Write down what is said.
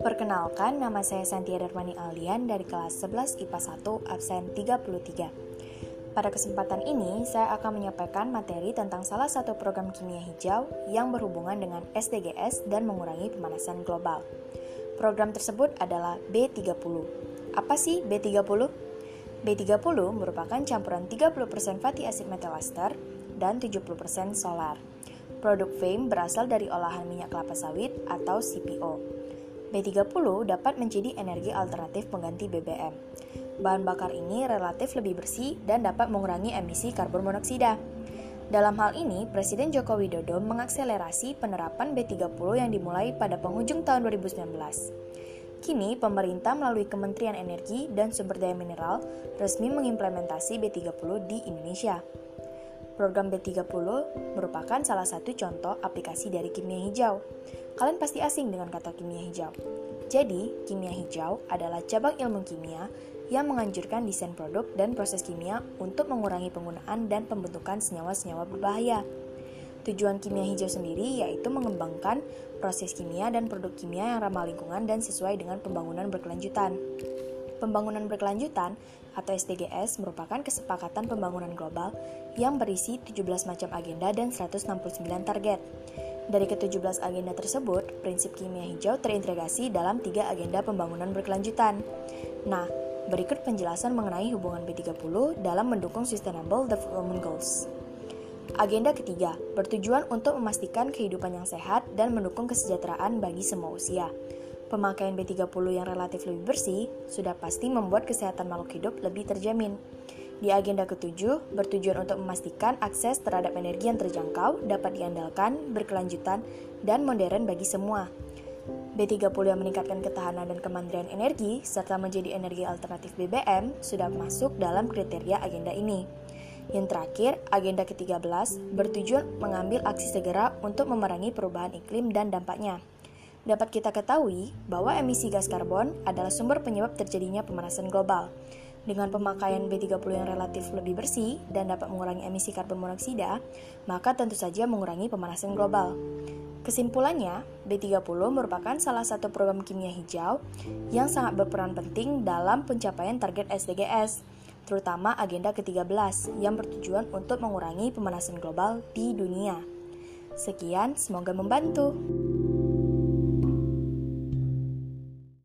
Perkenalkan, nama saya Santia Darmani Alian dari kelas 11 IPA 1 absen 33. Pada kesempatan ini, saya akan menyampaikan materi tentang salah satu program kimia hijau yang berhubungan dengan SDGs dan mengurangi pemanasan global. Program tersebut adalah B30. Apa sih B30? B30 merupakan campuran 30% fatty acid methyl ester dan 70% solar. Produk FAME berasal dari olahan minyak kelapa sawit atau CPO. B30 dapat menjadi energi alternatif pengganti BBM. Bahan bakar ini relatif lebih bersih dan dapat mengurangi emisi karbon monoksida. Dalam hal ini, Presiden Joko Widodo mengakselerasi penerapan B30 yang dimulai pada penghujung tahun 2019. Kini, pemerintah melalui Kementerian Energi dan Sumber Daya Mineral resmi mengimplementasi B30 di Indonesia. Program B30 merupakan salah satu contoh aplikasi dari kimia hijau. Kalian pasti asing dengan kata kimia hijau. Jadi, kimia hijau adalah cabang ilmu kimia yang menganjurkan desain produk dan proses kimia untuk mengurangi penggunaan dan pembentukan senyawa-senyawa berbahaya. Tujuan kimia hijau sendiri yaitu mengembangkan proses kimia dan produk kimia yang ramah lingkungan dan sesuai dengan pembangunan berkelanjutan. Pembangunan berkelanjutan atau SDGs merupakan kesepakatan pembangunan global yang berisi 17 macam agenda dan 169 target. Dari ke-17 agenda tersebut, prinsip kimia hijau terintegrasi dalam tiga agenda pembangunan berkelanjutan. Nah, Berikut penjelasan mengenai hubungan B30 dalam mendukung Sustainable Development Goals. Agenda ketiga bertujuan untuk memastikan kehidupan yang sehat dan mendukung kesejahteraan bagi semua usia. Pemakaian B30 yang relatif lebih bersih sudah pasti membuat kesehatan makhluk hidup lebih terjamin. Di agenda ketujuh, bertujuan untuk memastikan akses terhadap energi yang terjangkau, dapat diandalkan, berkelanjutan, dan modern bagi semua. B30 yang meningkatkan ketahanan dan kemandirian energi, serta menjadi energi alternatif BBM, sudah masuk dalam kriteria agenda ini. Yang terakhir, agenda ke-13 bertujuan mengambil aksi segera untuk memerangi perubahan iklim dan dampaknya. Dapat kita ketahui bahwa emisi gas karbon adalah sumber penyebab terjadinya pemanasan global. Dengan pemakaian B30 yang relatif lebih bersih dan dapat mengurangi emisi karbon monoksida, maka tentu saja mengurangi pemanasan global. Kesimpulannya, B30 merupakan salah satu program kimia hijau yang sangat berperan penting dalam pencapaian target SDGs, terutama agenda ke-13 yang bertujuan untuk mengurangi pemanasan global di dunia. Sekian, semoga membantu.